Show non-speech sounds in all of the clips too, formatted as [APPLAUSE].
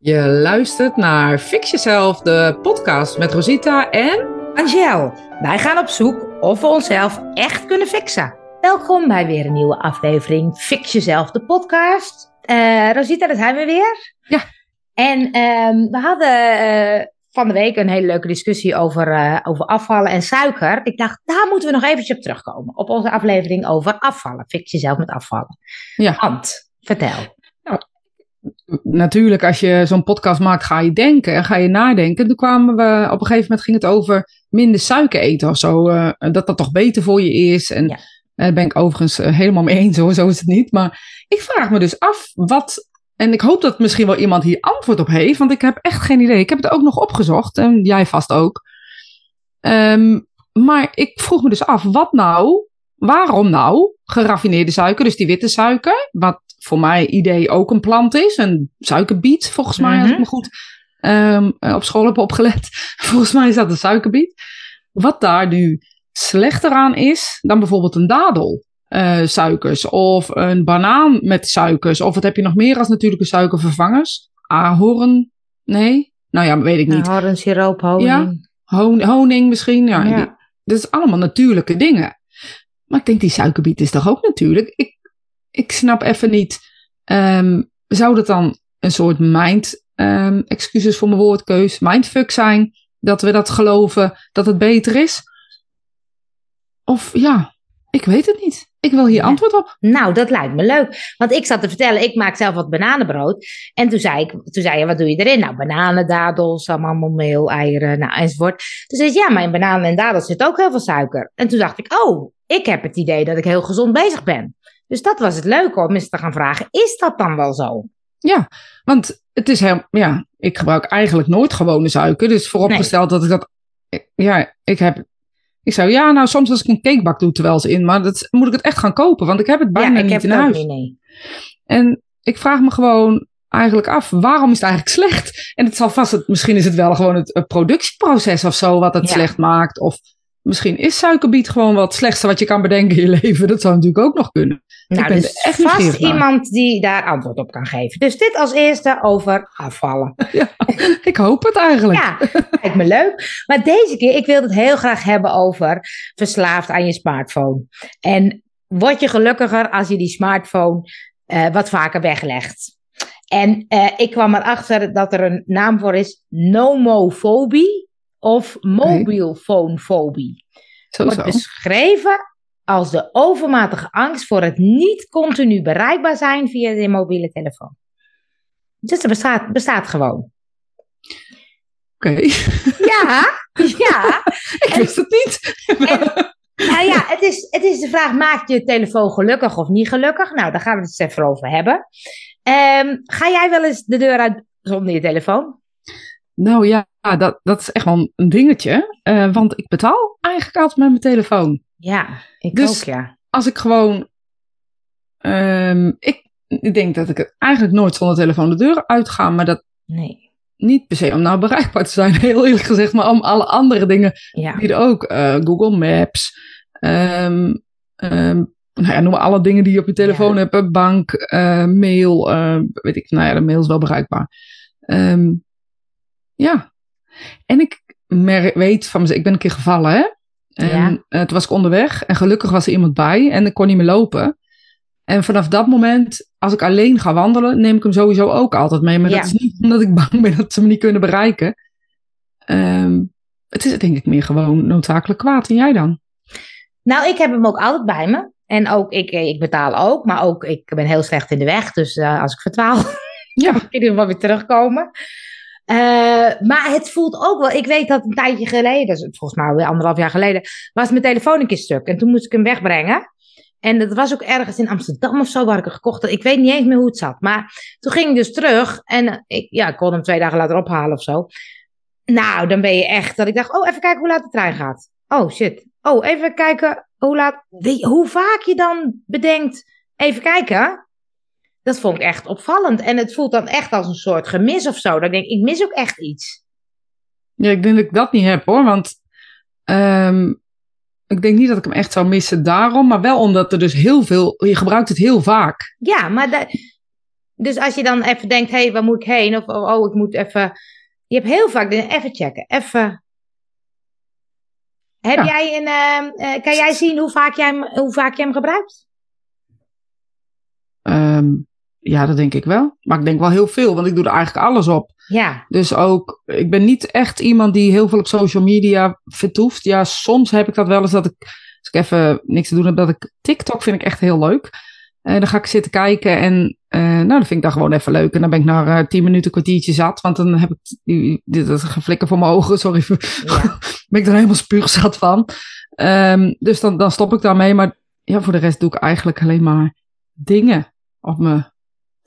Je luistert naar Fix Jezelf, de podcast met Rosita en... Angel, wij gaan op zoek of we onszelf echt kunnen fixen. Welkom bij weer een nieuwe aflevering Fix Jezelf, de podcast. Eh, Rosita, dat zijn we weer. Ja. En ehm, we hadden eh, van de week een hele leuke discussie over, eh, over afvallen en suiker. Ik dacht, daar moeten we nog eventjes op terugkomen. Op onze aflevering over afvallen. Fix jezelf met afvallen. Ja. Ant, vertel. Natuurlijk, als je zo'n podcast maakt, ga je denken en ga je nadenken. Toen kwamen we, op een gegeven moment ging het over minder suiker eten of zo. eh, dat dat toch beter voor je is. En Ja. eh, daar ben ik overigens eh, helemaal mee eens hoor, zo is het niet. Maar ik vraag me dus af, wat... En ik hoop dat misschien wel iemand hier antwoord op heeft, want ik heb echt geen idee. Ik heb het ook nog opgezocht en jij vast ook. Ehm, maar ik vroeg me dus af, wat nou, waarom nou geraffineerde suiker, dus die witte suiker, wat voor mij idee ook een plant is, een suikerbiet volgens mij, als ik Mhm. me goed ehm, eh, op school heb opgelet. [LAUGHS] volgens mij is dat een suikerbiet. Wat daar nu slechter aan is dan bijvoorbeeld een dadel. eh, suikers of een banaan met suikers. Of wat heb je nog meer als natuurlijke suikervervangers? Ahorn? Nee? Nou ja, weet ik niet. Horen, siroop, honing. Ja. Hon- honing misschien. Ja, Ja. die- dat is allemaal natuurlijke dingen. Maar ik denk, die suikerbiet is toch ook natuurlijk? Ik, ik snap even niet. ehm, zou dat dan een soort mind, ehm, excuses voor mijn woordkeus, mindfuck zijn? Dat we dat geloven dat het beter is? Of ja, ik weet het niet. Ik wil hier antwoord op. Nou, dat lijkt me leuk. Want ik zat te vertellen, ik maak zelf wat bananenbrood. En toen zei ik, toen zei je, wat doe je erin? Nou, bananen, dadels, allemaal meel, eieren, nou, enzovoort. Toen zei ze, ja, maar in bananen en dadels zit ook heel veel suiker. En toen dacht ik, oh, ik heb het idee dat ik heel gezond bezig ben. Dus dat was het leuke om eens te gaan vragen, is dat dan wel zo? Ja, want het is heel, ja, ik gebruik eigenlijk nooit gewone suiker. Dus vooropgesteld dat ik dat, ja, ik heb, ik zou, ja, nou soms als ik een cakebak doe terwijl ze in, maar dat moet ik het echt gaan kopen, want ik heb het bijna ja, niet heb in huis. niet, nee. En ik vraag me gewoon eigenlijk af, waarom is het eigenlijk slecht? En het zal vast, het, misschien is het wel gewoon het, het productieproces of zo wat het Ja. slecht maakt. Of misschien is suikerbiet gewoon wat slechtste wat je kan bedenken in je [LAUGHS] leven. Dat zou natuurlijk ook nog kunnen. Nou, ben dus er echt vast iemand die daar antwoord op kan geven. Dus dit als eerste over afvallen. [LAUGHS] Ja, ik hoop het eigenlijk. Ja, lijkt me leuk. Maar deze keer, ik wil het heel graag hebben over verslaafd aan je smartphone. En word je gelukkiger als je die smartphone eh, wat vaker weglegt. En eh, ik kwam erachter dat er een naam voor is, nomofobie of mobielfoonfobie. Zo, Wordt zo. beschreven als de overmatige angst voor het niet continu bereikbaar zijn via de mobiele telefoon. Dus dat bestaat, bestaat gewoon. Oké, Ja, [LAUGHS] ja. ik wist het niet. En, nou ja, het is, het is de vraag: maakt je telefoon gelukkig of niet gelukkig? Nou, daar gaan we het eens even over hebben. Ehm, ga jij wel eens de deur uit zonder je telefoon? Nou ja, dat, dat is echt wel een dingetje. eh, want ik betaal eigenlijk altijd met mijn telefoon. Ja, ik Dus- ook, ja. Als ik gewoon. ehm, ik, ik denk dat ik het eigenlijk nooit zonder telefoon de deur uitga. Maar dat Nee. niet per se om nou bereikbaar te zijn, [LAUGHS] heel eerlijk gezegd. Maar om alle andere dingen Ja. die er ook. eh, Google Maps. ehm, ehm, nou ja, noem maar alle dingen die je op je telefoon Ja. hebt. eh, Bank, eh, mail. weet ik, nou ja, de mail is wel bereikbaar. Ja. En ik weet van mezelf, ik ben een keer gevallen, hè. En Ja. eh, toen was ik onderweg en gelukkig was er iemand bij en ik kon niet meer lopen. En vanaf dat moment, als ik alleen ga wandelen, neem ik hem sowieso ook altijd mee. Maar Ja. dat is niet omdat ik [LAUGHS] bang ben dat ze me niet kunnen bereiken. Ehm, het is denk ik meer gewoon noodzakelijk kwaad. En jij dan? Nou, ik heb hem ook altijd bij me. En ook, ik, eh, ik betaal ook, maar ook, ik ben heel slecht in de weg. Dus eh, als ik verdwaal, [LAUGHS] Ja, kan ik in ieder geval weer terugkomen. Eh, maar het voelt ook wel, ik weet dat een tijdje geleden, is volgens mij alweer anderhalf jaar geleden, was mijn telefoon een keer stuk. En toen moest ik hem wegbrengen. En dat was ook ergens in Amsterdam of zo waar ik hem gekocht had. Ik weet niet eens meer hoe het zat. Maar toen ging ik dus terug en ik, ja, ik kon hem twee dagen later ophalen of zo. Nou, dan ben je echt dat ik dacht, oh, even kijken hoe laat de trein gaat. Oh, shit. Oh, even kijken hoe laat, hoe vaak je dan bedenkt, even kijken. Dat vond ik echt opvallend. En het voelt dan echt als een soort gemis of zo. Ik denk, ik mis ook echt iets. ja ik denk dat ik dat niet heb hoor. Want ehm, ik denk niet dat ik hem echt zou missen daarom. Maar wel omdat er dus heel veel, je gebruikt het heel vaak. Ja, maar da- Dus als je dan even denkt, hé, hey, waar moet ik heen? Of oh, oh, ik moet even... Je hebt heel vaak even checken, even... Heb Ja. jij een, eh, eh, kan jij zien hoe vaak jij hem, hoe vaak je hem gebruikt? Ehm, ja, dat denk ik wel. Maar ik denk wel heel veel, want ik doe er eigenlijk alles op. Ja, Dus ook, ik ben niet echt iemand die heel veel op social media vertoeft. Ja, soms heb ik dat wel eens dat ik, als ik even niks te doen heb, dat ik TikTok vind ik echt heel leuk. En dan ga ik zitten kijken en eh, nou, dan vind ik dat gewoon even leuk. En dan ben ik na eh, tien minuten, een kwartiertje zat. Want dan heb ik, die- dit is een geflikker voor mijn ogen, [LAUGHS] sorry. ja. [LAUGHS] ben ik er helemaal spuugzat van. Ehm, dus dan, dan stop ik daarmee. Maar ja, voor de rest doe ik eigenlijk alleen maar dingen op mijn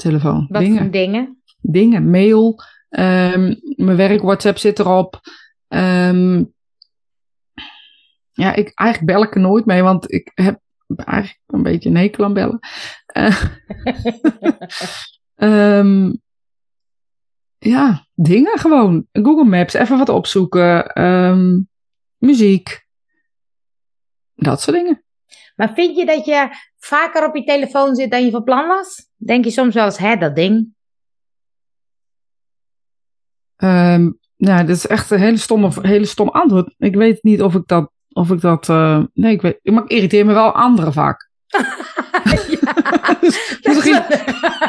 telefoon. Wat dingen voor dingen? dingen, mail, ehm, mijn werk, WhatsApp zit erop. Ehm, ja, ik, eigenlijk bel ik er nooit mee, want ik heb eigenlijk een beetje een hekel aan bellen. Eh, [LAUGHS] ehm, ja, dingen gewoon. Google Maps, even wat opzoeken. muziek. Dat soort dingen. Maar vind je dat je vaker op je telefoon zit dan je van plan was? Denk je soms wel eens, hè, dat ding? Ehm, nou, dat is echt een hele stomme, hele stom antwoord. Ik weet niet of ik dat, of ik dat, eh, nee, ik weet, maar ik irriteer me wel anderen vaak. ja, [LAUGHS] [LAUGHS] Dus, is wel,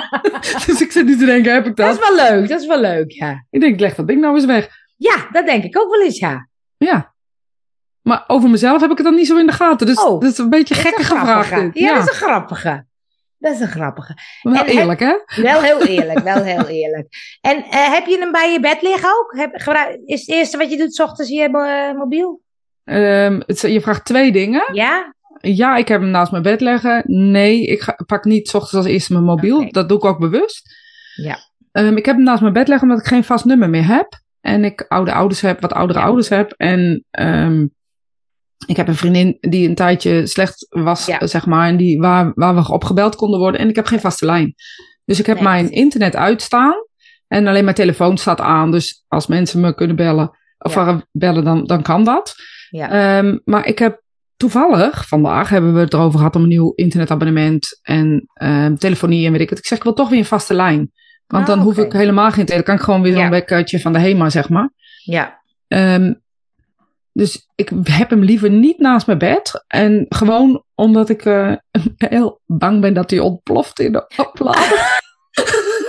[LAUGHS] dus ik zit nu te denken, heb ik dat is dat? wel leuk, dat is wel leuk, ja. Ik denk, leg dat ding nou eens weg. Ja, dat denk ik ook wel eens, ja. Ja. Maar over mezelf heb ik het dan niet zo in de gaten. Dus Oh, dat is een beetje gekke gevraagd. Ja, Ja, dat is een grappige. Dat is een grappige. wel en- eerlijk, hè? Wel heel eerlijk, wel heel eerlijk. En eh, heb je hem bij je bed liggen ook? Heb, is het eerste wat je doet, 's ochtends je eh, mobiel? Ehm, het, je vraagt twee dingen. Ja? Ja, ik heb hem naast mijn bed leggen. Nee, ik ga, pak niet 's ochtends als eerste mijn mobiel. Dat doe ik ook bewust. Ja. Ehm, ik heb hem naast mijn bed leggen omdat ik geen vast nummer meer heb. En ik oude ouders heb, wat oudere Ja. ouders heb. En ehm, ik heb een vriendin die een tijdje slecht was, Ja. zeg maar. En die, waar, waar we opgebeld konden worden. En ik heb geen vaste lijn. Dus ik heb Nee, mijn internet uitstaan. En alleen mijn telefoon staat aan. Dus als mensen me kunnen bellen, of Ja. bellen, dan, dan kan dat. Ja. Ehm, maar ik heb toevallig, vandaag hebben we het erover gehad om een nieuw internetabonnement en ehm, telefonie en weet ik het. Ik zeg, ik wil toch weer een vaste lijn. Want Ah, dan hoef oké. ik helemaal geen tele. Dan kan ik gewoon weer zo'n Ja. wekkertje van de HEMA, zeg maar. ja. Ehm, dus ik heb hem liever niet naast mijn bed. En gewoon omdat ik eh, [LAUGHS] heel bang ben dat hij ontploft in de oplader. [LAUGHS]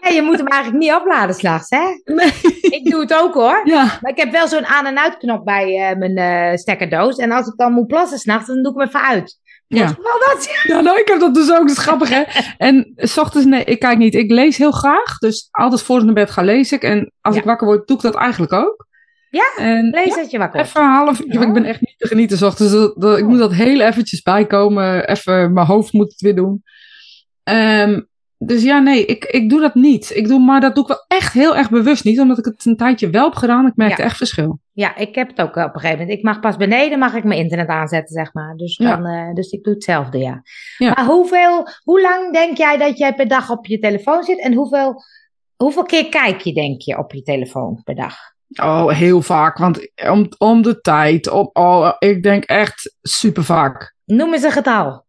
Ja, je moet hem eigenlijk niet opladen s'nachts, hè? Nee. Ik doe het ook hoor. Ja, Maar ik heb wel zo'n aan- en uitknop bij eh, mijn eh, stekkerdoos. En als ik dan moet plassen s'nachts, dan doe ik hem even uit. Ja. Wel dat? [LAUGHS] ja, nou, ik heb dat dus ook. Dat is grappig, hè? En s ochtends, nee, ik kijk niet. Ik lees heel graag. Dus altijd voor ik naar bed ga, lees ik. En als Ja. ik wakker word, doe ik dat eigenlijk ook. Ja, En, Lees dat je wakker. Even een half uur. Ik ben echt niet te genieten 's ochtends. Dat, dat- ik moet dat heel eventjes bijkomen. Even, mijn hoofd moet het weer doen. Ehm, dus ja, nee, ik, ik doe dat niet. Ik doe, maar dat doe ik wel echt heel erg bewust niet. Omdat ik het een tijdje wel heb gedaan. Ik merkte Ja. echt verschil. Ja, ik heb het ook op een gegeven moment. Ik mag pas beneden, mag ik mijn internet aanzetten, zeg maar. Dus, Ja. dan, eh, dus ik doe hetzelfde, ja. Ja. Maar hoeveel, hoe lang denk jij dat jij per dag op je telefoon zit? En hoeveel, hoeveel keer kijk je, denk je, op je telefoon per dag? Oh, heel vaak. Want om, om de tijd. Om, oh, ik denk echt super vaak. Noem eens een getal.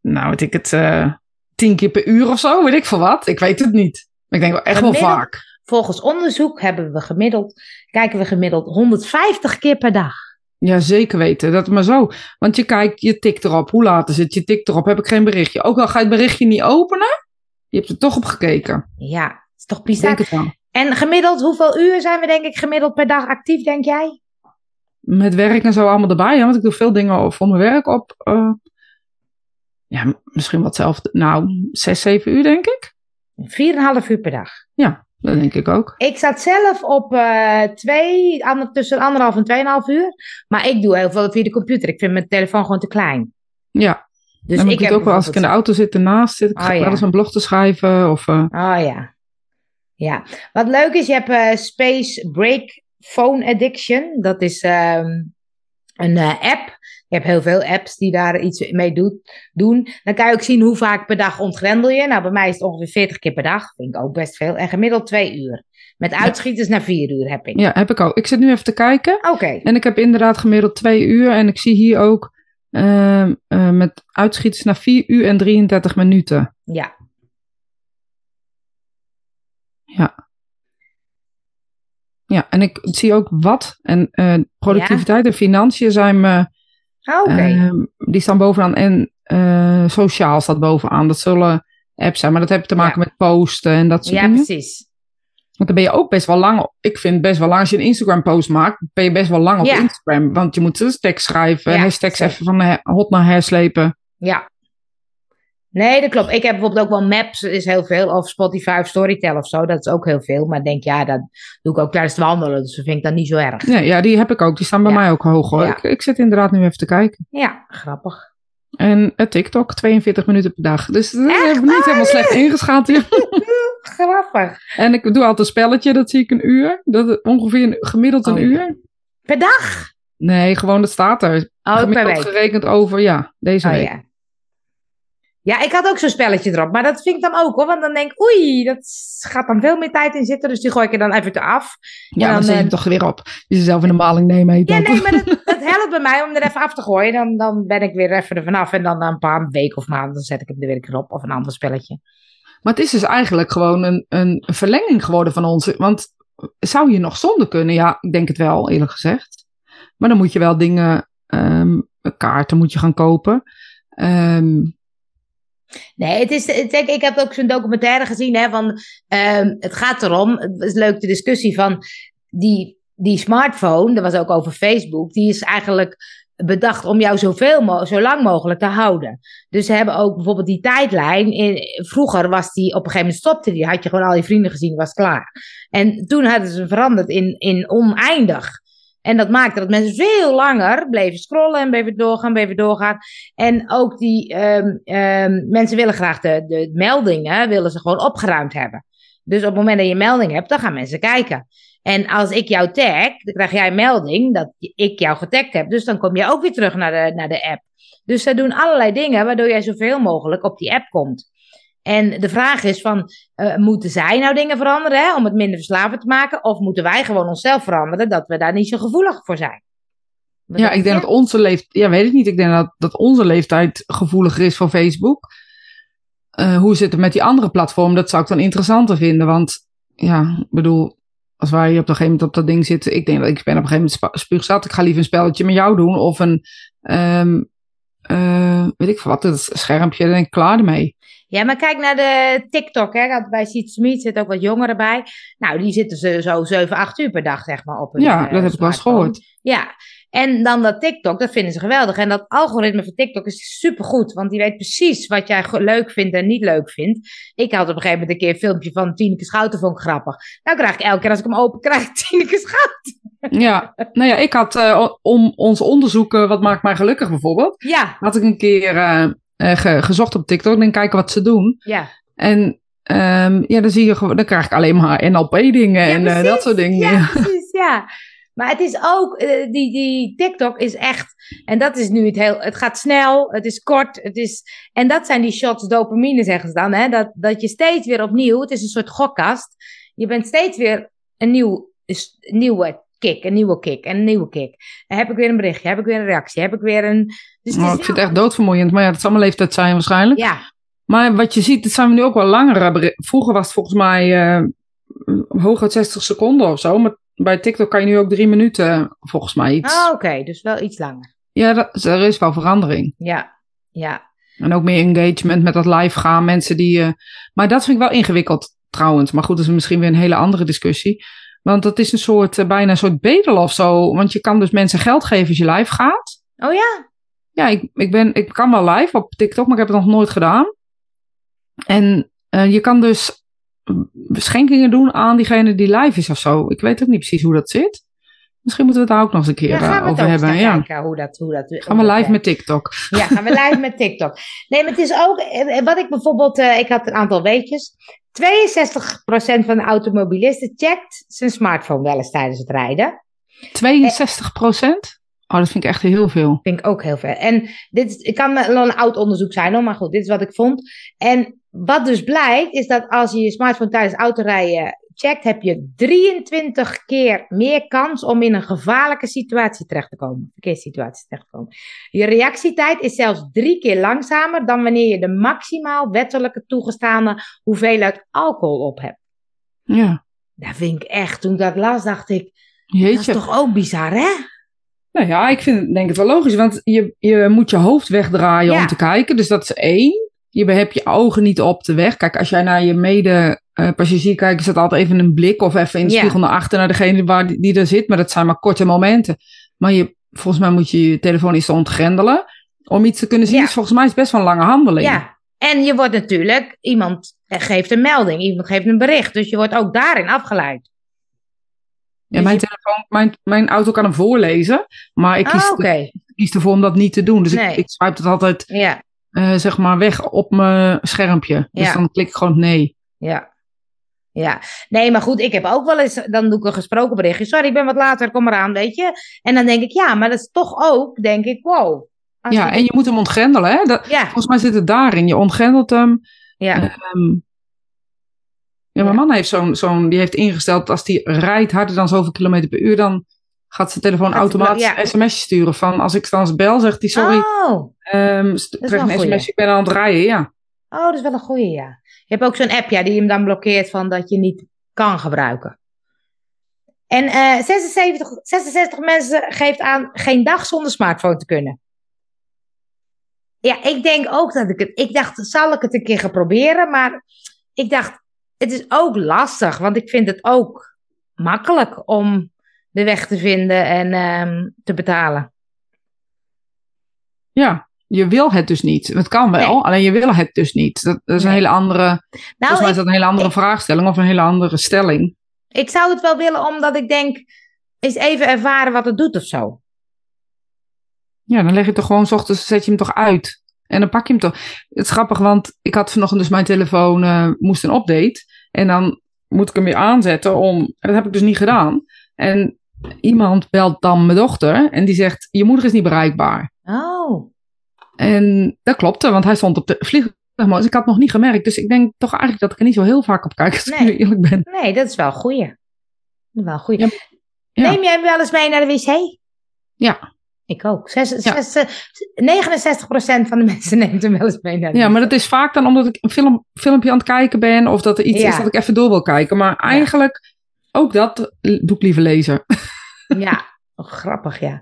Nou, weet ik het. eh, tien keer per uur of zo. Weet ik veel wat. Ik weet het niet. Ik denk wel echt wel vaak. Volgens onderzoek hebben we gemiddeld, kijken we gemiddeld 150 keer per dag. Ja, zeker weten. Dat maar zo. Want je kijkt, je tikt erop. Hoe laat is het? Je tikt erop. Heb ik geen berichtje. Ook al ga je het berichtje niet openen. Je hebt er toch op gekeken. Ja, is toch bizar. Het. En gemiddeld, hoeveel uur zijn we denk ik gemiddeld per dag actief, denk jij? Met werk en zo allemaal erbij. Ja, want ik doe veel dingen voor mijn werk op. eh, ja, misschien wat hetzelfde. Nou, zes, zeven uur denk ik. 4,5 uur per dag. Ja, dat denk ik ook. Ik zat zelf op eh twee, ander, tussen anderhalf en tweeënhalf uur. Maar ik doe heel veel via de computer. Ik vind mijn telefoon gewoon te klein. Ja, Dus en ik ik doe heb ook wel als ik in de auto zit ernaast zit. Ik Oh, ga ja. wel eens een blog te schrijven. Of, eh, Oh ja. Ja. Wat leuk is, je hebt eh, Space Break Phone Addiction. Dat is ehm, een eh, app. Je hebt heel veel apps die daar iets mee doet, doen. Dan kan je ook zien hoe vaak per dag ontgrendel je. Nou, bij mij is het ongeveer 40 keer per dag. Vind ik ook best veel. En gemiddeld twee uur. Met uitschieters naar vier uur heb ik. ja, heb ik ook. Ik zit nu even te kijken. Oké. En ik heb inderdaad gemiddeld twee uur. En ik zie hier ook ehm, eh, met uitschieters naar 4 uur en 33 minuten. Ja. Ja. Ja, en ik zie ook wat. En uh, productiviteit en financiën zijn me. Oh, Oké. Ehm, die staan bovenaan. En uh, sociaal staat bovenaan. Dat zullen apps zijn, maar dat heeft te maken Ja. met posten en dat soort Ja, dingen. precies. Want dan ben je ook best wel lang. Ik vind best wel lang. Als je een Instagram post maakt, ben je best wel lang op Ja. Instagram. Want je moet dus tekst schrijven, Ja, hashtags zeker. even van de hot naar herslepen. Ja. Nee, dat klopt. Ik heb bijvoorbeeld ook wel Maps, is heel veel. Of Spotify of Storytel of zo. Dat is ook heel veel. Maar ik denk, ja, dat doe ik ook tijdens het wandelen. Dus dat vind ik dan niet zo erg. Nee, ja, die heb ik ook. Die staan bij Ja. mij ook hoog hoor. Ja. Ik, ik zit inderdaad nu even te kijken. Ja, grappig. En het TikTok, 42 minuten per dag. Dus dat heb ik niet helemaal slecht ingeschat hier. [LAUGHS] Grappig. En ik doe altijd een spelletje, dat zie ik een uur. Dat is ongeveer een- gemiddeld een Oh. uur. Per dag? Nee, gewoon dat staat er. Oh, per Gemiddeld week. gerekend over, ja, deze Oh week. ja. Ja, ik had ook zo'n spelletje erop. Maar dat vind ik dan ook hoor. Want dan denk ik, oei, dat gaat dan veel meer tijd in zitten. Dus die gooi ik er dan even af. Ja, En dan zet je hem eh, toch weer op. Je zelf in de maling nemen Ja, dat. nee, maar dat, dat helpt bij mij om er even af te gooien. Dan, dan ben ik weer even er vanaf. En dan na een paar weken of maanden dan zet ik hem er weer een keer op. Of een ander spelletje. Maar het is dus eigenlijk gewoon een, een verlenging geworden van ons. Want zou je nog zonder kunnen? Ja, ik denk het wel, eerlijk gezegd. Maar dan moet je wel dingen, ehm, kaarten moet je gaan kopen. Ehm, Nee, het is, ik heb ook zo'n documentaire gezien hè, van, ehm, het gaat erom, het is leuk de discussie van die, die smartphone, dat was ook over Facebook, die is eigenlijk bedacht om jou zoveel zo lang mogelijk te houden. Dus ze hebben ook bijvoorbeeld die tijdlijn, in, vroeger was die, op een gegeven moment stopte die, had je gewoon al je vrienden gezien, was klaar. En toen hadden ze veranderd in, in oneindig. En dat maakte dat mensen veel langer bleven scrollen en bleven doorgaan, bleven doorgaan. En ook die ehm, ehm, mensen willen graag de, de meldingen, willen ze gewoon opgeruimd hebben. Dus op het moment dat je melding hebt, dan gaan mensen kijken. En als ik jou tag, dan krijg jij een melding dat ik jou getagd heb. Dus dan kom je ook weer terug naar de, naar de app. Dus ze doen allerlei dingen waardoor jij zoveel mogelijk op die app komt. En de vraag is van, eh, moeten zij nou dingen veranderen hè, om het minder verslavend te maken? Of moeten wij gewoon onszelf veranderen dat we daar niet zo gevoelig voor zijn? Ja, ik denk dat onze leeftijd, ja, weet ik niet. Ik denk dat, dat onze leeftijd gevoeliger is voor Facebook. Eh, hoe zit het met die andere platform? Dat zou ik dan interessanter vinden. Want ja, ik bedoel, als wij op een gegeven moment op dat ding zitten. Ik denk dat ik ben op een gegeven moment spuugzat. Ik ga liever een spelletje met jou doen. Of een, ehm, eh, weet ik veel wat, het schermpje. Dan ben ik klaar ermee. Ja, maar kijk naar de TikTok. Hè. Bij Seed Smith zitten ook wat jongeren bij. Nou, die zitten ze zo 7, 8 uur per dag, zeg maar, op hun Ja, eh, dat heb ik wel eens gehoord. Ja, en dan dat TikTok, dat vinden ze geweldig. En dat algoritme van TikTok is supergoed, want die weet precies wat jij leuk vindt en niet leuk vindt. Ik had op een gegeven moment een keer een filmpje van Tineke Schouten, vond ik grappig. Nou krijg ik elke keer als ik hem open krijg, [LAUGHS] Tineke Schouten. Ja, nou ja, ik had eh, om ons onderzoeken, wat maakt mij gelukkig bijvoorbeeld. Ja, Had ik een keer eh, eh, ge- gezocht op TikTok en kijken wat ze doen. ja. En ehm, ja, dan zie je gewoon, dan krijg ik alleen maar NLP-dingen Ja, en eh, dat soort dingen. Ja, precies, ja. Maar het is ook, eh, die, die TikTok is echt, en dat is nu het heel, het gaat snel, het is kort, het is, en dat zijn die shots dopamine zeggen ze dan, hè, dat, dat je steeds weer opnieuw, het is een soort gokkast, je bent steeds weer een nieuw, nieuwe kick, een nieuwe kick, en een nieuwe kick. Heb ik weer een berichtje, heb ik weer een reactie, heb ik weer een, dus het Oh, is ik vind het echt doodvermoeiend, maar ja, dat zal mijn leeftijd zijn waarschijnlijk. ja, Maar wat je ziet, het zijn nu ook wel langere berichten. Vroeger was het volgens mij eh hooguit 60 seconden of zo, maar bij TikTok kan je nu ook drie minuten, volgens mij iets. Ah, oké, dus wel iets langer. Ja, dat, er is wel verandering. Ja, ja. En ook meer engagement met dat live gaan. Mensen die. eh, maar dat vind ik wel ingewikkeld trouwens. Maar goed, dat is misschien weer een hele andere discussie. Want dat is een soort, eh, bijna een soort bedel of zo. Want je kan dus mensen geld geven als je live gaat. Oh ja? Ja, ik, ik, ben, ik kan wel live op TikTok, maar ik heb het nog nooit gedaan. En eh, je kan dus schenkingen doen aan diegene die live is of zo. Ik weet ook niet precies hoe dat zit. Misschien moeten we het daar ook nog eens een keer Ja, eh, gaan we het over ook hebben. Ja. kijken hoe dat, hoe dat, Gaan we live met TikTok. Ja, gaan we live met TikTok. Nee, maar het is ook, eh, wat ik bijvoorbeeld, eh, ik had een aantal weetjes. 62% van de automobilisten checkt zijn smartphone wel eens tijdens het rijden. 62 procent? Oh, dat vind ik echt heel veel. Vind ik ook heel veel. En dit is- het kan wel een oud onderzoek zijn hoor, maar goed, dit is wat ik vond. En wat dus blijkt, is dat als je je smartphone tijdens autorijden checkt, heb je 23 keer meer kans om in een gevaarlijke situatie terecht te komen. Verkeerssituatie terecht te komen. Je reactietijd is zelfs drie keer langzamer dan wanneer je de maximaal wettelijke toegestane hoeveelheid alcohol op hebt. Ja. Dat vind ik echt, toen ik dat las, dacht ik, Jeetje. dat is toch ook bizar, hè? Nou ja, ik vind, het- denk het wel logisch, want je, je moet je hoofd wegdraaien Ja. om te kijken. Dus dat is één. Je hebt je ogen niet op de weg. Kijk, als jij naar je mede-passagier kijkt, is dat altijd even een blik of even in de Ja. spiegel naar achter naar degene waar die, die er zit. Maar dat zijn maar korte momenten. Maar je, volgens mij moet je je telefoon eens ontgrendelen om iets te kunnen zien. Ja. Dus volgens mij is het best wel een lange handeling. Ja. En je wordt natuurlijk, iemand geeft een melding, iemand geeft een bericht. Dus je wordt ook daarin afgeleid. Ja, Dus mijn je- telefoon, mijn, mijn auto kan hem voorlezen, maar ik kies, Ah, oké. kies ervoor om dat niet te doen. Dus Nee. ik, ik swipe het altijd Ja, eh, zeg maar weg op mijn schermpje. Dus dan klik ik gewoon nee. ja. Ja, nee, maar goed, ik heb ook wel eens, dan doe ik een gesproken berichtje. Sorry, ik ben wat later, kom eraan, weet je. En dan denk ik, ja, maar dat is toch ook, denk ik, wow. Ja, en je moet hem ontgrendelen. Hè? Dat, ja, volgens mij zit het daarin. Je ontgrendelt hem. ja, Ehm, ja, mijn Ja. man heeft zo'n, zo'n, die heeft ingesteld als die rijdt harder dan zoveel kilometer per uur, dan gaat zijn telefoon Gaat hij- automatisch ja. een sms'je sturen van als ik dan eens bel, zegt hij sorry, Oh, wel krijg een een goeie. sms, ik ben aan het rijden, ja. oh, dat is wel een goeie, ja. Je hebt ook zo'n app, ja, die hem dan blokkeert van dat je niet kan gebruiken. En eh 76, 66 mensen geeft aan geen dag zonder smartphone te kunnen. Ja, ik denk ook dat ik het. Ik dacht, zal ik het een keer gaan proberen? Maar ik dacht, het is ook lastig, want ik vind het ook makkelijk om de weg te vinden en ehm, te betalen. Ja, je wil het dus niet. Het kan wel, Nee. alleen je wil het dus niet. Dat, dat is een hele andere, volgens mij Nou, is dat een hele andere ik- vraagstelling of een hele andere stelling. ik zou het wel willen, omdat ik denk, eens even ervaren wat het doet of zo. Ja, dan leg je toch gewoon, 's ochtends zet je hem toch uit. En dan pak je hem toch. Het is grappig, want ik had vanochtend dus mijn telefoon, eh, moest een update. En dan moet ik hem weer aanzetten om, dat heb ik dus niet gedaan. En iemand belt dan mijn dochter en die zegt, je moeder is niet bereikbaar. Oh, En dat klopte, want hij stond op de vliegtuigmodus. Ik had het nog niet gemerkt, dus ik denk toch eigenlijk dat ik er niet zo heel vaak op kijk, als ik eerlijk ben. nee, dat is wel een goeie. Wel. Ja, ja. Neem jij hem wel eens mee naar de wc? Ja. Ik ook. Zes, Ja. zes, eh, 69% van de [LAUGHS] mensen neemt hem wel eens mee naar de Ja, wc. maar dat is vaak dan omdat ik een film, filmpje aan het kijken ben of dat er iets Ja. is dat ik even door wil kijken. Maar eigenlijk, ook dat doe ik liever lezen. Ja, oh, grappig, ja.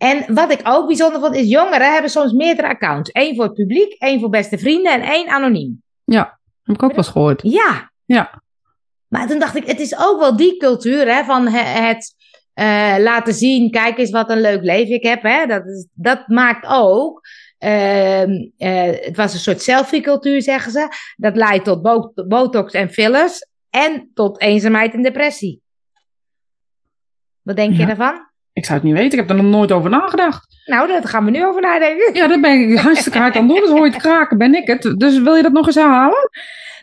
En wat ik ook bijzonder vond, is jongeren hebben soms meerdere accounts. Eén voor het publiek, één voor beste vrienden en één anoniem. Heb ik ook wel eens gehoord. Ja. Ja. Maar toen dacht ik, het is ook wel die cultuur hè, van he- het eh, laten zien, kijk eens wat een leuk leven ik heb. Hè. Dat, is, dat maakt ook, ehm, eh, het was een soort selfie-cultuur zeggen ze. Dat leidt tot bo- botox en fillers en tot eenzaamheid en depressie. Wat denk je Ja. daarvan? Ik zou het niet weten, ik heb er nog nooit over nagedacht. Nou, daar gaan we nu over nadenken. Ja, daar ben ik [LAUGHS] hartstikke hard aan doen, dus hoor je het kraken, ben ik het. Dus wil je dat nog eens herhalen?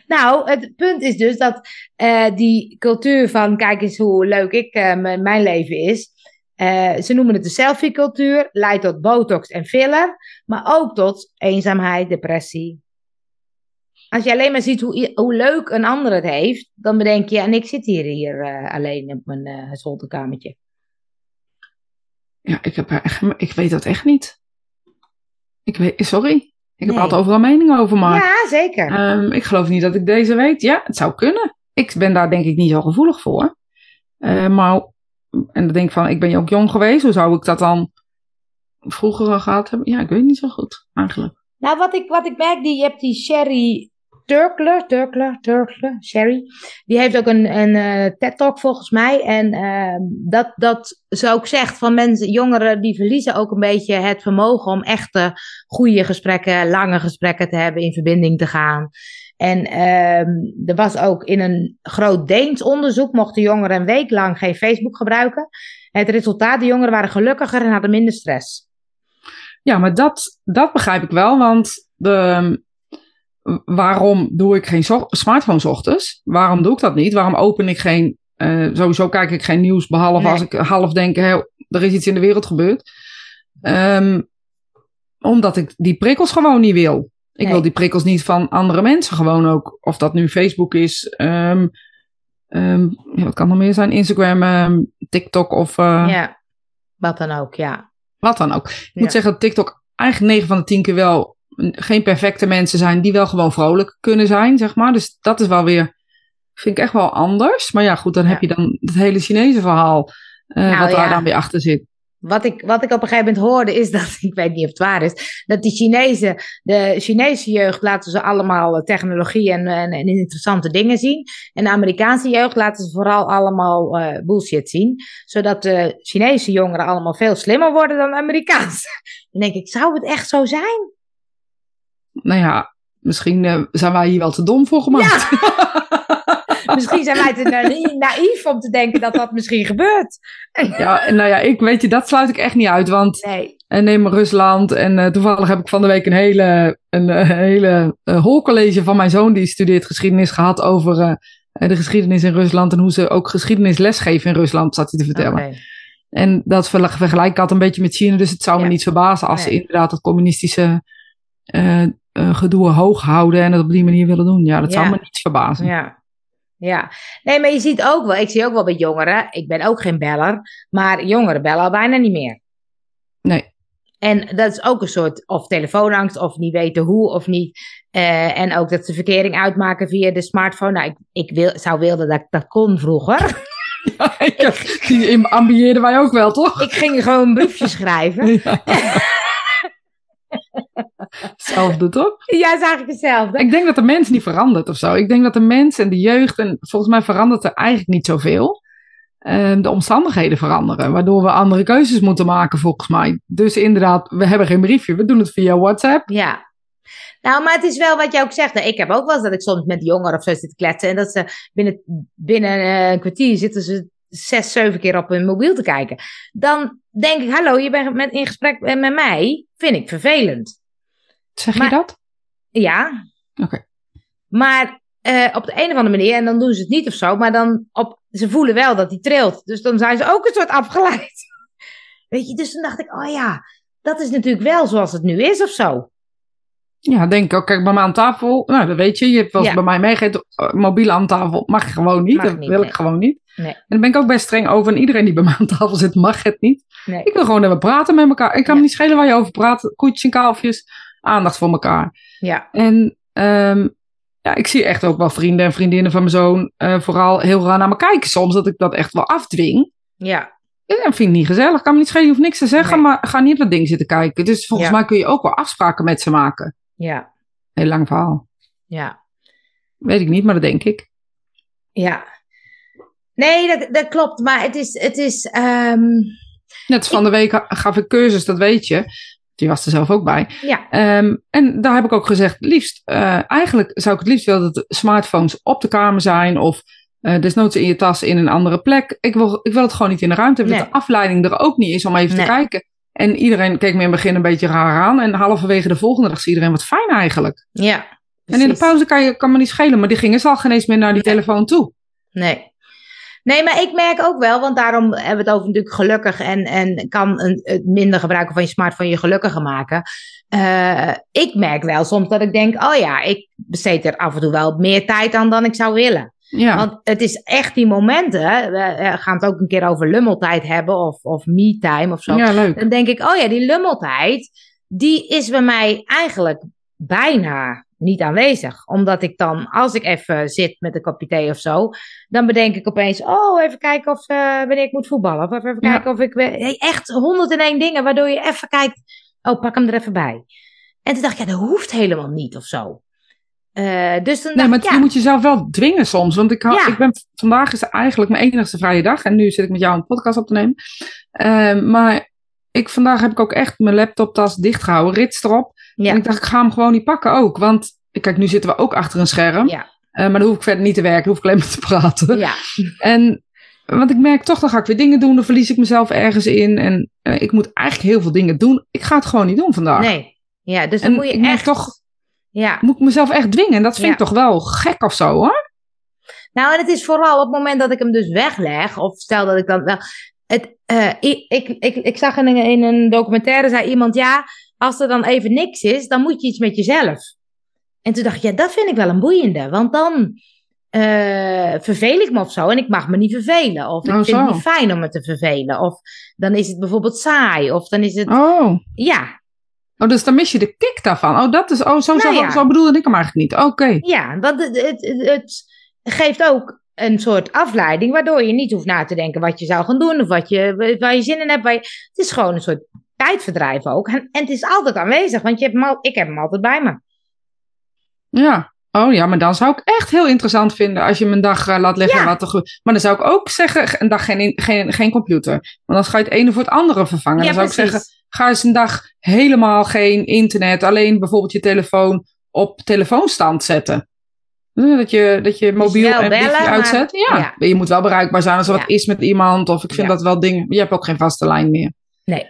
Nou, het punt is dus dat eh, die cultuur van kijk eens hoe leuk ik eh, mijn leven is. eh, ze noemen het de selfie-cultuur, leidt tot botox en filler, maar ook tot eenzaamheid, depressie. Als je alleen maar ziet hoe, hoe leuk een ander het heeft, dan bedenk je, en ik zit hier, hier alleen op mijn zolderkamertje. Ja, ik, heb echt, ik weet dat echt niet. Ik weet, sorry. Ik heb altijd overal mening over, maar Ja, zeker. ehm, ik geloof niet dat ik deze weet. Ja, het zou kunnen. Ik ben daar denk ik niet zo gevoelig voor. Eh, maar, en dan denk ik van, ik ben ook jong geweest. Hoe zou ik dat dan vroeger gehad hebben? Ja, ik weet niet zo goed, eigenlijk. Nou, wat ik, wat ik merk, die, je hebt die Sherry Turkler, Turkler, Turkler, Sherry. Die heeft ook een, een eh, TED-talk volgens mij. En ehm, dat, dat ze ook zegt van mensen, jongeren, die verliezen ook een beetje het vermogen om echte goede gesprekken, lange gesprekken te hebben, in verbinding te gaan. En ehm, er was ook in een groot Deens onderzoek, mochten jongeren een week lang geen Facebook gebruiken. Het resultaat, de jongeren waren gelukkiger en hadden minder stress. Ja, maar dat, dat begrijp ik wel, want de, waarom doe ik geen smartphone ochtends? Waarom doe ik dat niet? Waarom open ik geen, eh, sowieso kijk ik geen nieuws, behalve Nee. als ik half denk, hé, er is iets in de wereld gebeurd. Ehm, omdat ik die prikkels gewoon niet wil. Ik Nee. wil die prikkels niet van andere mensen gewoon ook. Of dat nu Facebook is, ehm, ehm, ja, wat kan er meer zijn? Instagram, TikTok of eh, Ja, wat dan ook, ja. wat dan ook. Ik Ja. moet zeggen dat TikTok eigenlijk 9 van de 10 keer wel geen perfecte mensen zijn die wel gewoon vrolijk kunnen zijn, zeg maar. Dus dat is wel weer vind ik echt wel anders. Maar ja, goed, dan Ja. heb je dan het hele Chinese verhaal. eh, Nou, wat daar ja. dan weer achter zit. Wat ik, wat ik op een gegeven moment hoorde is [LAUGHS] dat, ik weet niet of het waar is, dat die Chinezen, de Chinese jeugd laten ze allemaal eh, technologie en, en, en interessante dingen zien. En de Amerikaanse jeugd laten ze vooral allemaal eh, bullshit zien. Zodat de Chinese jongeren allemaal veel slimmer worden dan de Amerikaanse. [LAUGHS] Dan denk ik, zou het echt zo zijn? Nou ja, misschien eh, zijn wij hier wel te dom voor gemaakt. [LAUGHS] Misschien zijn wij te na- naïef om te denken dat dat misschien gebeurt. Ja, en nou ja, ik weet je, dat sluit ik echt niet uit. Want Nee. en neem maar Rusland. En eh, toevallig heb ik van de week een hele, een, eh, hele eh, hoorcollege van mijn zoon, die studeert geschiedenis, gehad over eh, de geschiedenis in Rusland. En hoe ze ook geschiedenis lesgeven in Rusland, zat hij te vertellen. En dat vergel- vergelijk ik had een beetje met China. Dus het zou me niet verbazen als ze inderdaad het communistische eh, eh, gedoe hoog houden en het op die manier willen doen. Ja, dat zou me niet verbazen. Ja. Ja, nee, maar je ziet ook wel, ik zie ook wel bij jongeren, ik ben ook geen beller, maar jongeren bellen al bijna niet meer. Nee. En dat is ook een soort of telefoonangst of niet weten hoe of niet. Eh, en ook dat ze verkering uitmaken via de smartphone. Nou, ik, ik wil, zou willen dat ik dat kon vroeger. [LAUGHS] Die ambieerden wij ook wel, toch? ik ging gewoon een briefje schrijven. [LAUGHS] Ja. Hetzelfde, toch? Ja, is eigenlijk hetzelfde. Ik denk dat de mens niet verandert of zo. Ik denk dat de mens en de jeugd, en volgens mij verandert er eigenlijk niet zoveel. Ehm, de omstandigheden veranderen, waardoor we andere keuzes moeten maken, volgens mij. Dus inderdaad, we hebben geen briefje, we doen het via WhatsApp. Ja. Nou, maar het is wel wat jij ook zegt. Ik heb ook wel eens dat ik soms met jongeren of zo zit te kletsen. En dat ze binnen, binnen eh, een kwartier zitten ze zes, zeven keer op hun mobiel te kijken. Dan denk ik, hallo, je bent met, in gesprek met mij. Vind ik vervelend. Zeg Maar- je dat? Ja. Oké. Maar eh, op de een of andere manier, en dan doen ze het niet of zo, maar dan op, ze voelen wel dat die trilt. Dus dan zijn ze ook een soort afgeleid. [LAUGHS] Weet je, dus toen dacht ik, oh ja, dat is natuurlijk wel zoals het nu is of zo. Ja, denk ik ook. Kijk, bij mij aan tafel, nou, dat weet je. Je hebt wel eens Ja. bij mij meegegeven, eh, mobiel aan tafel mag je gewoon niet. Mag dat niet, wil nee. ik gewoon niet. Nee. En daar ben ik ook best streng over. En iedereen die bij mij aan tafel zit, mag het niet. Nee. Ik wil gewoon even praten met elkaar. Ik kan Ja. me niet schelen waar je over praat. Koetjes en kalfjes, aandacht voor elkaar. Ja, En ehm, ja, ik zie echt ook wel vrienden en vriendinnen van mijn zoon eh, vooral heel raar naar me kijken. Soms dat ik dat echt wel afdwing. ja, dat vind ik niet gezellig. Kan me niet schelen, je hoeft niks te zeggen, Nee. maar ga niet op dat ding zitten kijken. Dus volgens Ja. mij kun je ook wel afspraken met ze maken. ja, Heel lang verhaal. ja. Weet ik niet, maar dat denk ik. Ja. Nee, dat, dat klopt. Maar het is. Het is ehm, Net van de week gaf ik cursus, dat weet je. Die was er zelf ook bij. ja, Ehm, en daar heb ik ook gezegd, liefst, eh, eigenlijk zou ik het liefst willen dat de smartphones op de kamer zijn of eh, desnoods in je tas in een andere plek. Ik wil, ik wil het gewoon niet in de ruimte hebben, dat de afleiding er ook niet is om even Nee. te kijken. En iedereen keek me in het begin een beetje raar aan. En halverwege de volgende dag zie iedereen wat fijn eigenlijk. ja. En in de pauze kan, je, kan me niet schelen, maar die gingen ze al geen eens meer naar die Nee. telefoon toe. Nee. Nee, maar ik merk ook wel, want daarom hebben we het over natuurlijk gelukkig en, en kan een, het minder gebruiken van je smartphone je gelukkiger maken. Eh, ik merk wel soms dat ik denk, oh ja, ik besteed er af en toe wel meer tijd aan dan ik zou willen. Ja, Want het is echt die momenten, we gaan het ook een keer over lummeltijd hebben of, of me-time of zo. ja leuk. Dan denk ik, oh ja, die lummeltijd, die is bij mij eigenlijk bijna niet aanwezig. Omdat ik dan, als ik even zit met een kopje thee of zo, dan bedenk ik opeens, oh, even kijken of eh, wanneer ik moet voetballen. Of even Ja. kijken of ik... Hey, echt 101 dingen waardoor je even kijkt, oh, pak hem er even bij. En toen dacht ik, ja, dat hoeft helemaal niet of zo. Eh, dus toen Nee, dacht maar ja, je moet jezelf wel dwingen soms. Want ik, Ja. ik ben, vandaag is eigenlijk mijn enigste vrije dag. En nu zit ik met jou een podcast op te nemen. Ehm, maar ik, vandaag heb ik ook echt mijn laptoptas dichtgehouden. Rits erop. ja, En ik dacht, ik ga hem gewoon niet pakken ook. Want kijk, nu zitten we ook achter een scherm. ja, Eh, maar dan hoef ik verder niet te werken. Hoef ik alleen maar te praten. ja, En want ik merk toch, dan ga ik weer dingen doen. Dan verlies ik mezelf ergens in. En eh, ik moet eigenlijk heel veel dingen doen. Ik ga het gewoon niet doen vandaag. nee. Ja, dus dan En moet je ik echt... toch, Ja. moet ik mezelf echt dwingen. En dat vind Ja. ik toch wel gek of zo hoor. Nou, en het is vooral op het moment dat ik hem dus wegleg, of stel dat ik dan wel. Het, eh, ik, ik, ik, ik zag in een, in een documentaire, zei iemand, ja, als er dan even niks is, dan moet je iets met jezelf. En toen dacht ik, ja, dat vind ik wel een boeiende, want dan eh, verveel ik me of zo en ik mag me niet vervelen. Of ik Oh, vind zo. het niet fijn om me te vervelen. Of dan is het bijvoorbeeld saai, of dan is het, Oh. ja, Oh, dus dan mis je de kick daarvan. Oh, dat is, oh, zo, zo, Nou ja. zo bedoelde ik hem eigenlijk niet. Oké. Ja, want het, het- geeft ook een soort afleiding, waardoor je niet hoeft na te denken wat je zou gaan doen of wat je, waar je zin in hebt. Waar je, het is gewoon een soort tijdverdrijf ook. En, en het is altijd aanwezig, want je hebt hem al, ik heb hem altijd bij me. Ja. Oh ja, maar dan zou ik echt heel interessant vinden als je me een dag uh, laat liggen. Ja. Wat er ge- maar dan zou ik ook zeggen, een dag geen, geen, geen computer. Want dan ga je het ene voor het andere vervangen. Ja, dan zou ik zeggen, ga eens een dag helemaal geen internet. Alleen bijvoorbeeld je telefoon op telefoonstand zetten. Eh, Dat je, dat je mobiel en bellen, wifi maar- uitzet. Ja. ja. je moet wel bereikbaar zijn als er Ja. wat is met iemand. Of ik vind Ja. dat wel dingen. Je hebt ook geen vaste lijn meer. Nee.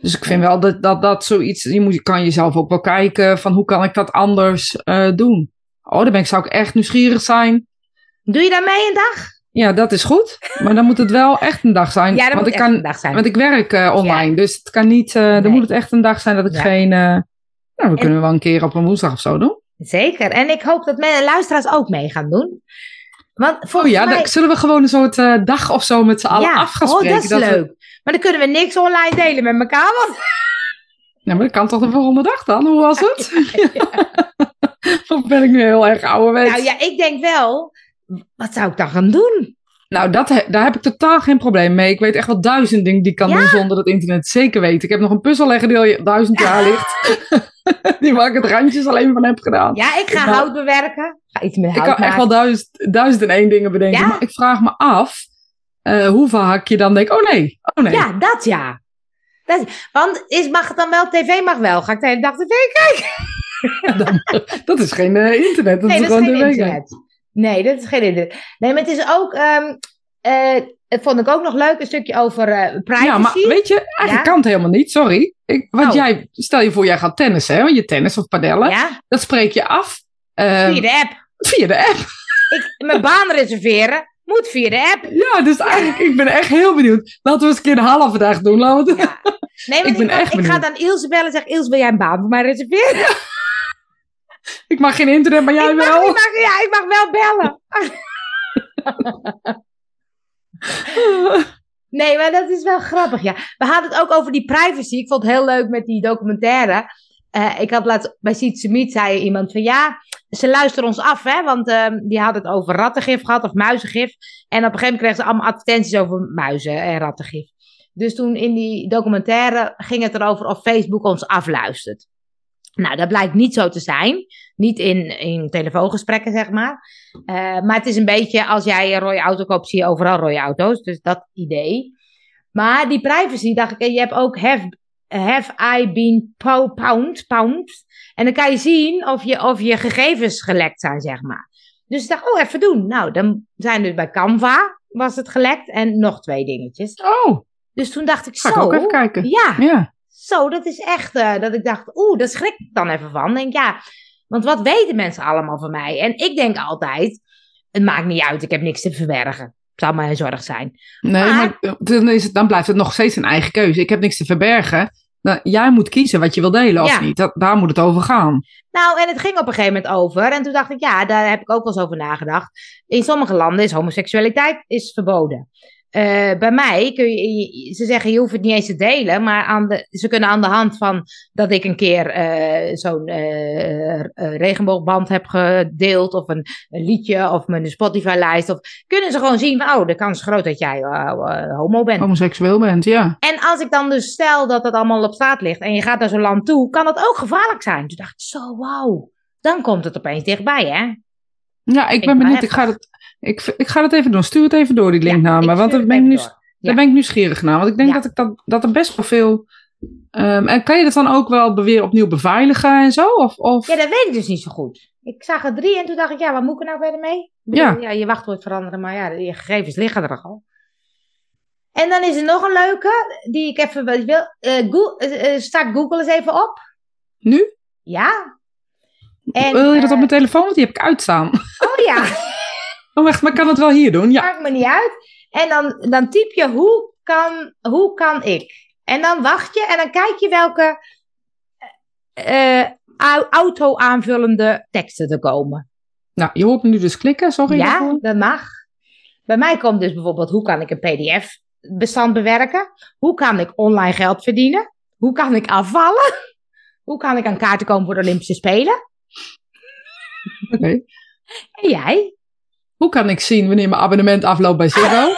Dus ik vind wel dat, dat, dat zoiets. Je moet, je kan jezelf ook wel kijken van hoe kan ik dat anders eh, doen. Oh, dan ben ik, zou ik echt nieuwsgierig zijn. Doe je daar mee een dag? Ja, dat is goed. Maar dan moet het wel echt een dag zijn. Ja, dat want moet ik echt kan, een dag zijn. Want ik werk eh, online. Dus het kan niet. eh, Dan moet het echt een dag zijn dat ik geen. nou, dan kunnen we wel een keer op een woensdag of zo doen. Zeker. En ik hoop dat mijn luisteraars ook mee gaan doen. Want Oh ja, mij... dan zullen we gewoon een soort eh, dag of zo met z'n allen af gaan oh, dat is we- leuk. Maar dan kunnen we niks online delen met elkaar. Want... [LAUGHS] Ja, maar dat kan toch de volgende dag dan? Hoe was het? [LAUGHS] of ben ik nu heel erg ouderwets? Nou ja, ik denk wel... Wat zou ik dan gaan doen? Nou, dat, he- daar heb ik totaal geen probleem mee. Ik weet echt wel duizend dingen die ik kan Ja? doen zonder dat internet zeker weet. Ik heb nog een puzzel leggen die al duizend jaar [LAUGHS] ligt. [LAUGHS] die waar ik het randjes alleen van heb gedaan. Ja, ik ga Ik hout bewerken. Ga iets met ik hout kan echt wel duizend, duizend en één dingen bedenken. Ja? Maar ik vraag me af eh, hoe vaak je dan denkt, oh nee, oh nee. Ja, dat ja. Dat, want is, mag het dan wel? TV mag wel. Ga ik de hele dag tv kijken? [LAUGHS] Dat is geen eh, internet, dat Nee, is dat is gewoon geen internet. Nee, dat is geen internet. Nee, maar het is ook... ehm eh, het vond ik ook nog leuk, een stukje over eh, privacy. Ja, maar weet je, eigenlijk Ja? kan het helemaal niet, sorry. Ik, want Oh. jij, stel je voor, jij gaat tennissen, hè, je tennis of padellen. Ja, Dat spreek je af eh, via de app. via de app. [LAUGHS] Ik, mijn baan reserveren moet via de app. Ja, dus eigenlijk, ik ben echt heel benieuwd. Laten we eens een keer een halve dag doen. Laten we Ja. Nee, [LAUGHS] want Ik ben echt ik ga dan Ilse bellen en zeg... Ilse, wil jij een baan voor mij reserveren? Ik mag geen internet, maar [LAUGHS] jij ik, mag, wel. ik mag, ja, ik mag wel bellen. [LAUGHS] Nee, maar dat is wel grappig, ja. We hadden het ook over die privacy. Ik vond het heel leuk met die documentaire. Eh, ik had laatst bij Sietse Meet zei iemand van ja, ze luisteren ons af, hè, want ehm, die hadden het over rattengif gehad of muizengif. En op een gegeven moment kregen ze allemaal advertenties over muizen en rattengif. Dus toen in die documentaire ging het erover of Facebook ons afluistert. Nou, dat blijkt niet zo te zijn. Niet in, in telefoongesprekken, zeg maar. Eh, maar het is een beetje, als jij een rode auto koopt, zie je overal rode auto's. Dus dat idee. Maar die privacy, dacht ik, en je hebt ook have, have I been po- pound, pound. En dan kan je zien of je, of je gegevens gelekt zijn, zeg maar. Dus ik dacht, oh, even doen. Nou, dan zijn dus bij Canva was het gelekt en nog twee dingetjes. Oh, Dus toen dacht ik, ga ik zo. ook even kijken. Ja, Ja. Zo, dat is echt, eh, dat ik dacht, oeh, daar schrik ik dan even van. Denk, ja, want wat weten mensen allemaal van mij? En ik denk altijd, het maakt niet uit, ik heb niks te verbergen. Het zou mijn zorg zijn. Nee, Maar- maar dan, is het, dan blijft het nog steeds een eigen keuze. Ik heb niks te verbergen. Dan, jij moet kiezen wat je wil delen of Ja. niet. Dat, daar moet het over gaan. Nou, en het ging op een gegeven moment over. En toen dacht ik, ja, daar heb ik ook wel eens over nagedacht. In sommige landen is homoseksualiteit is verboden. Eh, bij mij kun je, ze zeggen je hoeft het niet eens te delen, maar aan de, ze kunnen aan de hand van dat ik een keer eh, zo'n eh, regenboogband heb gedeeld of een, een liedje of mijn Spotify-lijst, of kunnen ze gewoon zien van, oh, de kans is groot dat jij homo bent. Homoseksueel bent, ja. En als ik dan dus stel dat dat allemaal op straat ligt en je gaat naar zo'n land toe, kan dat ook gevaarlijk zijn. Toen dacht ik, zo, wauw. Dan komt het opeens dichtbij, hè? Ja, ik Ik ben ben benieuwd. Ik ga, heftig. Ik, ik ga het even doen. Stuur het even door, die link naar me. Want daar ben, ik nu, daar ben ik nieuwsgierig naar. Want ik denk dat, ik dat, dat er best wel veel... ehm, en kan je dat dan ook wel weer opnieuw beveiligen en zo? Of, of... Ja, dat weet ik dus niet zo goed. Ik zag er drie en toen dacht ik, ja, wat moet ik er nou verder mee? Ja. ja. Je wachtwoord veranderen, maar ja, je gegevens liggen er al. En dan is er nog een leuke, die ik even wil. Eh, Go- eh, eh, start Google eens even op. Nu? Ja. En, Wil je dat eh, op mijn telefoon? Want die heb ik uitstaan. Oh ja. [LAUGHS] Oh, maar kan het wel hier doen? Ja. Maakt me niet uit. En dan, dan typ je hoe kan, hoe kan ik? En dan wacht je en dan kijk je welke eh, au- auto-aanvullende teksten er komen. Nou, je hoort me nu dus klikken. Sorry ja, daarvoor. dat mag. Bij mij komt dus bijvoorbeeld hoe kan ik een PDF-bestand bewerken? Hoe kan ik online geld verdienen? Hoe kan ik afvallen? [LAUGHS] Hoe kan ik aan kaarten komen voor de Olympische Spelen? Oké. En jij? Hoe kan ik zien wanneer mijn abonnement afloopt bij Ziggo? [LAUGHS]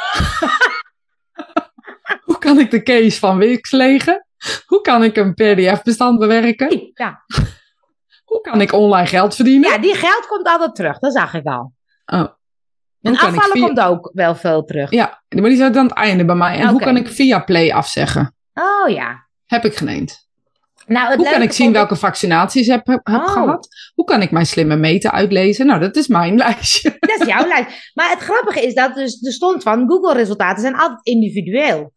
Hoe kan ik de case van Wix legen? Hoe kan ik een PDF-bestand bewerken? Ja. Hoe kan ik online geld verdienen? ja, die geld komt altijd terug. Dat zag ik al. Oh. En afvallen via- komt ook wel veel terug. Ja, maar die zit aan het einde bij mij. En hoe kan ik via Play afzeggen? Oh ja. Heb ik geneend. Nou, het Hoe kan ik zien welke vaccinaties ik heb, heb Oh. gehad? Hoe kan ik mijn slimme meten uitlezen? Nou, dat is mijn [LAUGHS] lijstje. Dat is jouw lijst. Maar het grappige is dat dus, er stond van Google-resultaten zijn altijd individueel.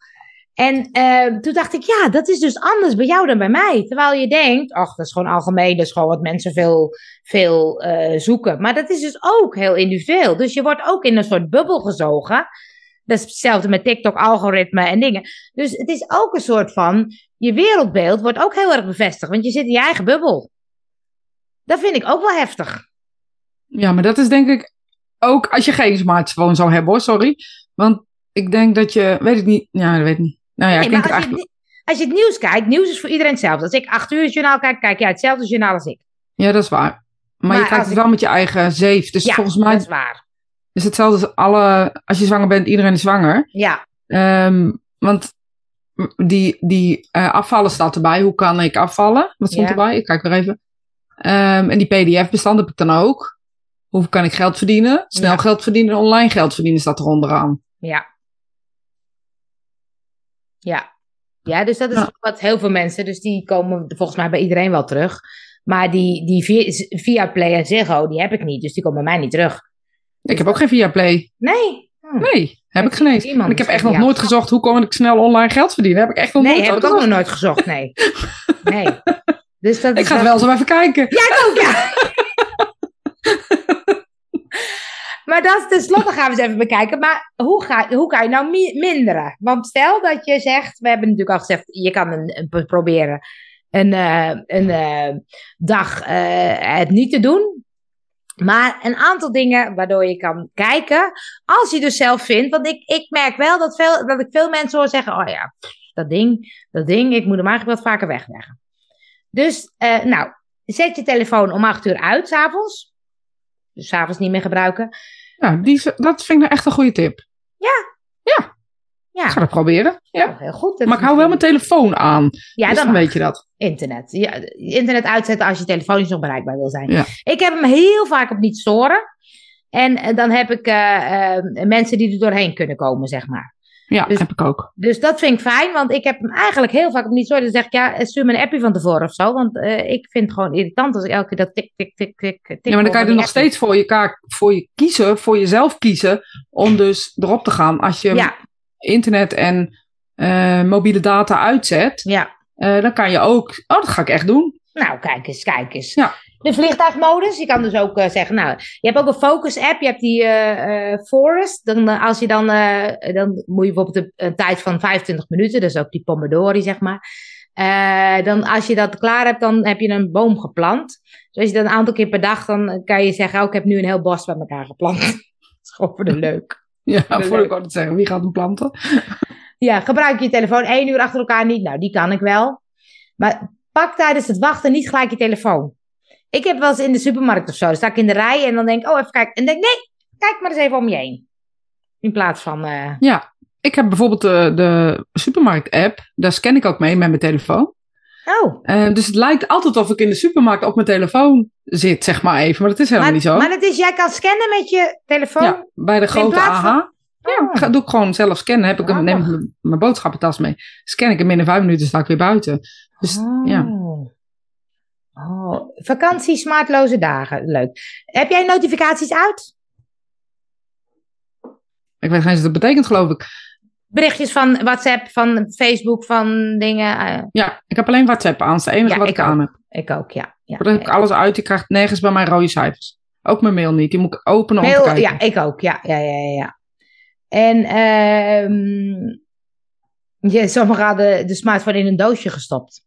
En eh, toen dacht ik, ja, dat is dus anders bij jou dan bij mij. Terwijl je denkt, ach, dat is gewoon algemeen, dat is gewoon wat mensen veel, veel eh, zoeken. Maar dat is dus ook heel individueel. Dus je wordt ook in een soort bubbel gezogen. Dat is hetzelfde met TikTok-algoritme en dingen. Dus het is ook een soort van, je wereldbeeld wordt ook heel erg bevestigd. Want je zit in je eigen bubbel. Dat vind ik ook wel heftig. Ja, maar dat is denk ik ook als je geen smartphone zou hebben hoor, sorry. Want ik denk dat je, weet ik niet, ja, dat weet ik niet. Nou ja, Nee, ik denk als, eigenlijk, je, als je het nieuws kijkt, nieuws is voor iedereen hetzelfde. Als ik acht uur het journaal kijk, kijk jij hetzelfde journaal als ik. ja, dat is waar. Maar, Maar je kijkt het ik- wel met je eigen zeef. Dus ja, volgens mij dat is waar. Is hetzelfde als alle, als je zwanger bent, iedereen is zwanger. Ja, Ehm, want die, die eh, afvallen staat erbij. Hoe kan ik afvallen? Wat stond Ja. erbij? Ik kijk weer even. Ehm, en die PDF-bestand heb ik dan ook. Hoe kan ik geld verdienen? Snel Ja. geld verdienen, online geld verdienen staat er onderaan. ja. Ja. Ja, dus dat is Ja. wat heel veel mensen, dus die komen volgens mij bij iedereen wel terug. Maar die, die via, via Play en Ziggo, die heb ik niet, dus die komen bij mij niet terug. Ik heb ook geen Viaplay. Nee. Hm. Nee, heb Heeft ik geen eens. iemand En ik heb echt nog nooit gezocht hoe kan ik snel online geld verdienen. Heb ik echt nog Nee, nooit heb ik ook nog nooit gezocht, nee. [LAUGHS] Nee. Dus dat Ik ga dat- wel zo even kijken. Ja, ik ook, ja. [LAUGHS] maar dat is tenslotte gaan we eens even bekijken. Maar hoe, ga, hoe kan je nou mi- minderen? Want stel dat je zegt, we hebben natuurlijk al gezegd, je kan een, een- pro- proberen een, eh, een eh, dag eh, het niet te doen. Maar een aantal dingen waardoor je kan kijken, als je dus zelf vindt. Want ik, ik merk wel dat, veel, dat ik veel mensen hoor zeggen, oh ja, dat ding, dat ding, ik moet hem eigenlijk wat vaker wegleggen. Dus, eh, nou, zet je telefoon om acht uur uit, s'avonds. Dus s'avonds niet meer gebruiken. Ja, die, dat vind ik nou echt een goede tip. Ja, Ik ga dat proberen. Ja. heel goed. Dat Maar ik hou wel mijn telefoon aan. Ja, dus dan weet je dat. internet. Ja, internet uitzetten als je telefoon niet nog bereikbaar wil zijn. Ja. Ik heb hem heel vaak op niet storen. En eh, dan heb ik eh, eh, mensen die er doorheen kunnen komen, zeg maar. Ja, Dus- heb ik ook. Dus dat vind ik fijn, want ik heb hem eigenlijk heel vaak op niet storen. Dan zeg ik, ja, stuur me een appje van tevoren of zo. Want ik vind het gewoon irritant als ik elke keer dat tik, tik, tik, tik, tik. Ja, maar dan kan je er nog steeds voor je, kaak, voor je kiezen, voor jezelf kiezen, om dus erop te gaan. Als je Ja, internet en eh, mobiele data uitzet, ja. eh, dan kan je ook, oh dat ga ik echt doen. Nou, kijk eens, kijk eens. Ja. De vliegtuigmodus, je kan dus ook eh, zeggen, nou, je hebt ook een focus-app, je hebt die Forest. Dan, als je dan, dan moet je bijvoorbeeld een, tijd van 25 minuten, dus ook die Pomodori, zeg maar. Dan als je dat klaar hebt, dan heb je een boom geplant. Dus als je dat een aantal keer per dag, dan kan je zeggen, oh, ik heb nu een heel bos bij elkaar geplant. [LAUGHS] dat is gewoon voor de leuk. [LAUGHS] Ja, voor ik wou het zeggen, wie gaat hem planten? Ja, gebruik je telefoon één uur achter elkaar niet. Nou, die kan ik wel. Maar pak tijdens het wachten niet gelijk je telefoon. Ik heb wel eens in de supermarkt of zo. Dan sta ik in de rij en dan denk ik, oh, even kijken. En denk nee, kijk maar eens even om je heen. In plaats van, eh, Ja, ik heb bijvoorbeeld de, de supermarkt-app, daar scan ik ook mee met mijn telefoon. Oh. Eh, dus het lijkt altijd of ik in de supermarkt op mijn telefoon zit, zeg maar even. Maar dat is helemaal Maar, niet zo. maar het is, jij kan scannen met je telefoon? Ja, bij de grote plaats van- AH. Ja, Oh. doe ik gewoon zelf scannen. Heb ik hem, neem ik mijn- mijn boodschappentas mee. Scan ik hem binnen vijf minuten, sta ik weer buiten. Dus oh. ja. Oh. Vakantie, smartloze dagen. Leuk. Heb jij notificaties uit? ik weet geen eens wat dat betekent, geloof ik. Berichtjes van WhatsApp, van Facebook, van dingen? eh, Ja, ik heb alleen WhatsApp aan. Dat is het enige Ja, wat ik ik, aan heb. ik ook, ja. ja. Dan heb ik alles uit. Je krijgt nergens bij mij rode cijfers. Ook mijn mail niet. Die moet ik openen om te kijken. ja, ik ook. Ja, ja, ja, ja. ja. En ehm ja, sommigen hadden de smartphone in een doosje gestopt.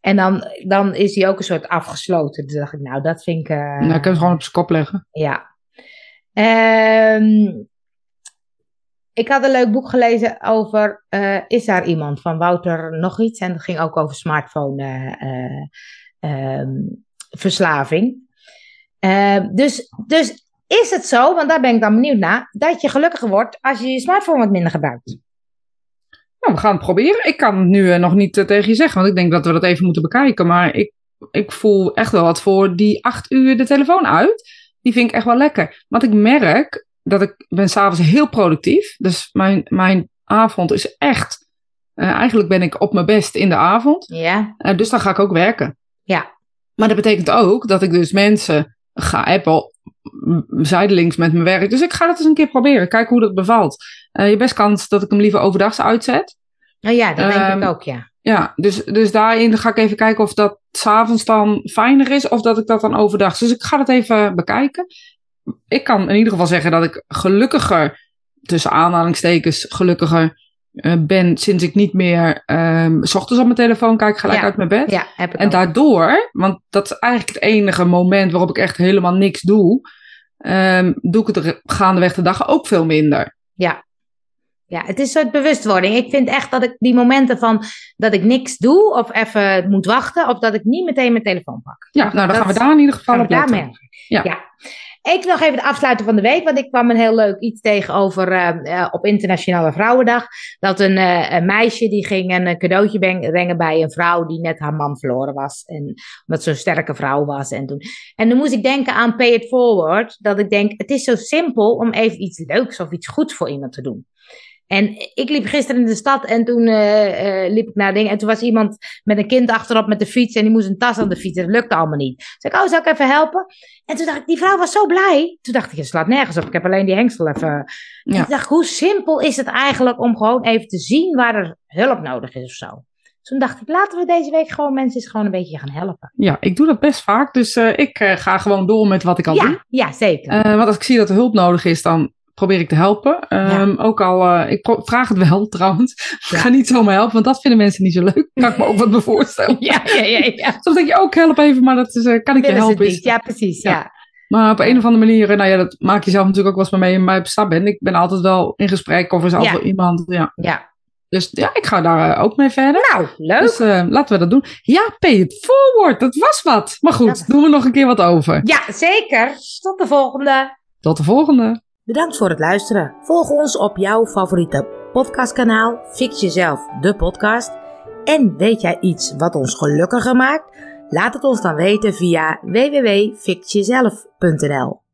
En dan, dan is die ook een soort afgesloten. Toen dacht ik, nou, dat vind ik... eh, Nou, ik kan het gewoon op zijn kop leggen. Ja. Ehm, ik had een leuk boek gelezen over eh, Is daar iemand van Wouter nog iets? En dat ging ook over smartphone eh, eh, ehm, verslaving. Ehm, dus, dus is het zo, want daar ben ik dan benieuwd naar, dat je gelukkiger wordt als je je smartphone wat minder gebruikt? Nou, we gaan het proberen. Ik kan het nu nog niet tegen je zeggen, want ik denk dat we dat even moeten bekijken. Maar ik, ik voel echt wel wat voor die acht uur de telefoon uit. Die vind ik echt wel lekker. Want ik merk dat ik ben s'avonds heel productief. Dus mijn, mijn avond is echt... Uh, eigenlijk ben ik op mijn best in de avond. Ja. Uh, dus dan ga ik ook werken. Ja. Maar dat betekent ook dat ik dus mensen ga appen zijdelings met mijn werk. Dus ik ga dat eens een keer proberen. Kijken hoe dat bevalt. Uh, je best kans dat ik hem liever overdags uitzet. Oh ja, dat denk Ehm, ik ook, ja. Ja, dus, dus daarin ga ik even kijken of dat s'avonds dan fijner is of dat ik dat dan overdag. Dus ik ga dat even bekijken. Ik kan in ieder geval zeggen dat ik gelukkiger, tussen aanhalingstekens, gelukkiger uh, ben sinds ik niet meer um, s ochtends op mijn telefoon kijk, gelijk Ja. uit mijn bed. Ja, heb ik En ook. daardoor, want dat is eigenlijk het enige moment waarop ik echt helemaal niks doe, um, doe ik het gaandeweg de dag ook veel minder. Ja. Ja, het is een soort bewustwording. Ik vind echt dat ik die momenten van dat ik niks doe of even moet wachten of dat ik niet meteen mijn telefoon pak. Ja, nou dan Dat gaan we daar in ieder geval op letten. mee? Ja. Ik nog even de afsluiter van de week, want ik kwam een heel leuk iets tegen over eh, eh, op Internationale Vrouwendag. Dat een, eh, meisje die ging een eh, cadeautje brengen bij een vrouw die net haar man verloren was. En omdat ze een sterke vrouw was. En toen, en dan moest ik denken aan Pay It Forward. Dat ik denk, het is zo simpel om even iets leuks of iets goeds voor iemand te doen. En ik liep gisteren in de stad en toen eh, eh, liep ik naar dingen. En toen was iemand met een kind achterop met de fiets en die moest een tas aan de fiets. En dat lukte allemaal niet. Toen zei ik, oh, zou ik even helpen? En toen dacht ik, die vrouw was zo blij. Toen dacht ik, je slaat nergens op. Ik heb alleen die hengsel even. En Ja. ik dacht, hoe simpel is het eigenlijk om gewoon even te zien waar er hulp nodig is of zo. Toen dacht ik, laten we deze week gewoon mensen eens gewoon een beetje gaan helpen. Ja, ik doe dat best vaak, dus uh, ik ga gewoon door met wat ik al doe. Ja, ja zeker. Want als ik zie dat er hulp nodig is, dan probeer ik te helpen. Um, ja. Ook al, uh, ik vraag het wel [LAUGHS] trouwens. Ja. Ik ga niet zomaar helpen, want dat vinden mensen niet zo leuk. Kan ik me ook wat me voorstellen. [LAUGHS] Ja, ja, ja. ja. [LAUGHS] Soms denk je ook, help even, maar dat is, uh, kan ik je helpen? Is, ja, precies, ja. ja. Maar op een of andere manier, nou ja, dat maak je zelf natuurlijk ook wel eens mee in mijn stap ben. Ik ben altijd wel in gesprek of is altijd wel iemand, ja. Ja. Dus ja, ik ga daar uh, ook mee verder. Nou, leuk. Dus uh, laten we dat doen. Ja, pay it forward, dat was wat. Maar goed, doen we nog een keer wat over. Ja, zeker. Tot de volgende. Tot de volgende. Bedankt voor het luisteren. Volg ons op jouw favoriete podcastkanaal Fix Jezelf, de podcast. En weet jij iets wat ons gelukkiger maakt? Laat het ons dan weten via www.fixjezelf.nl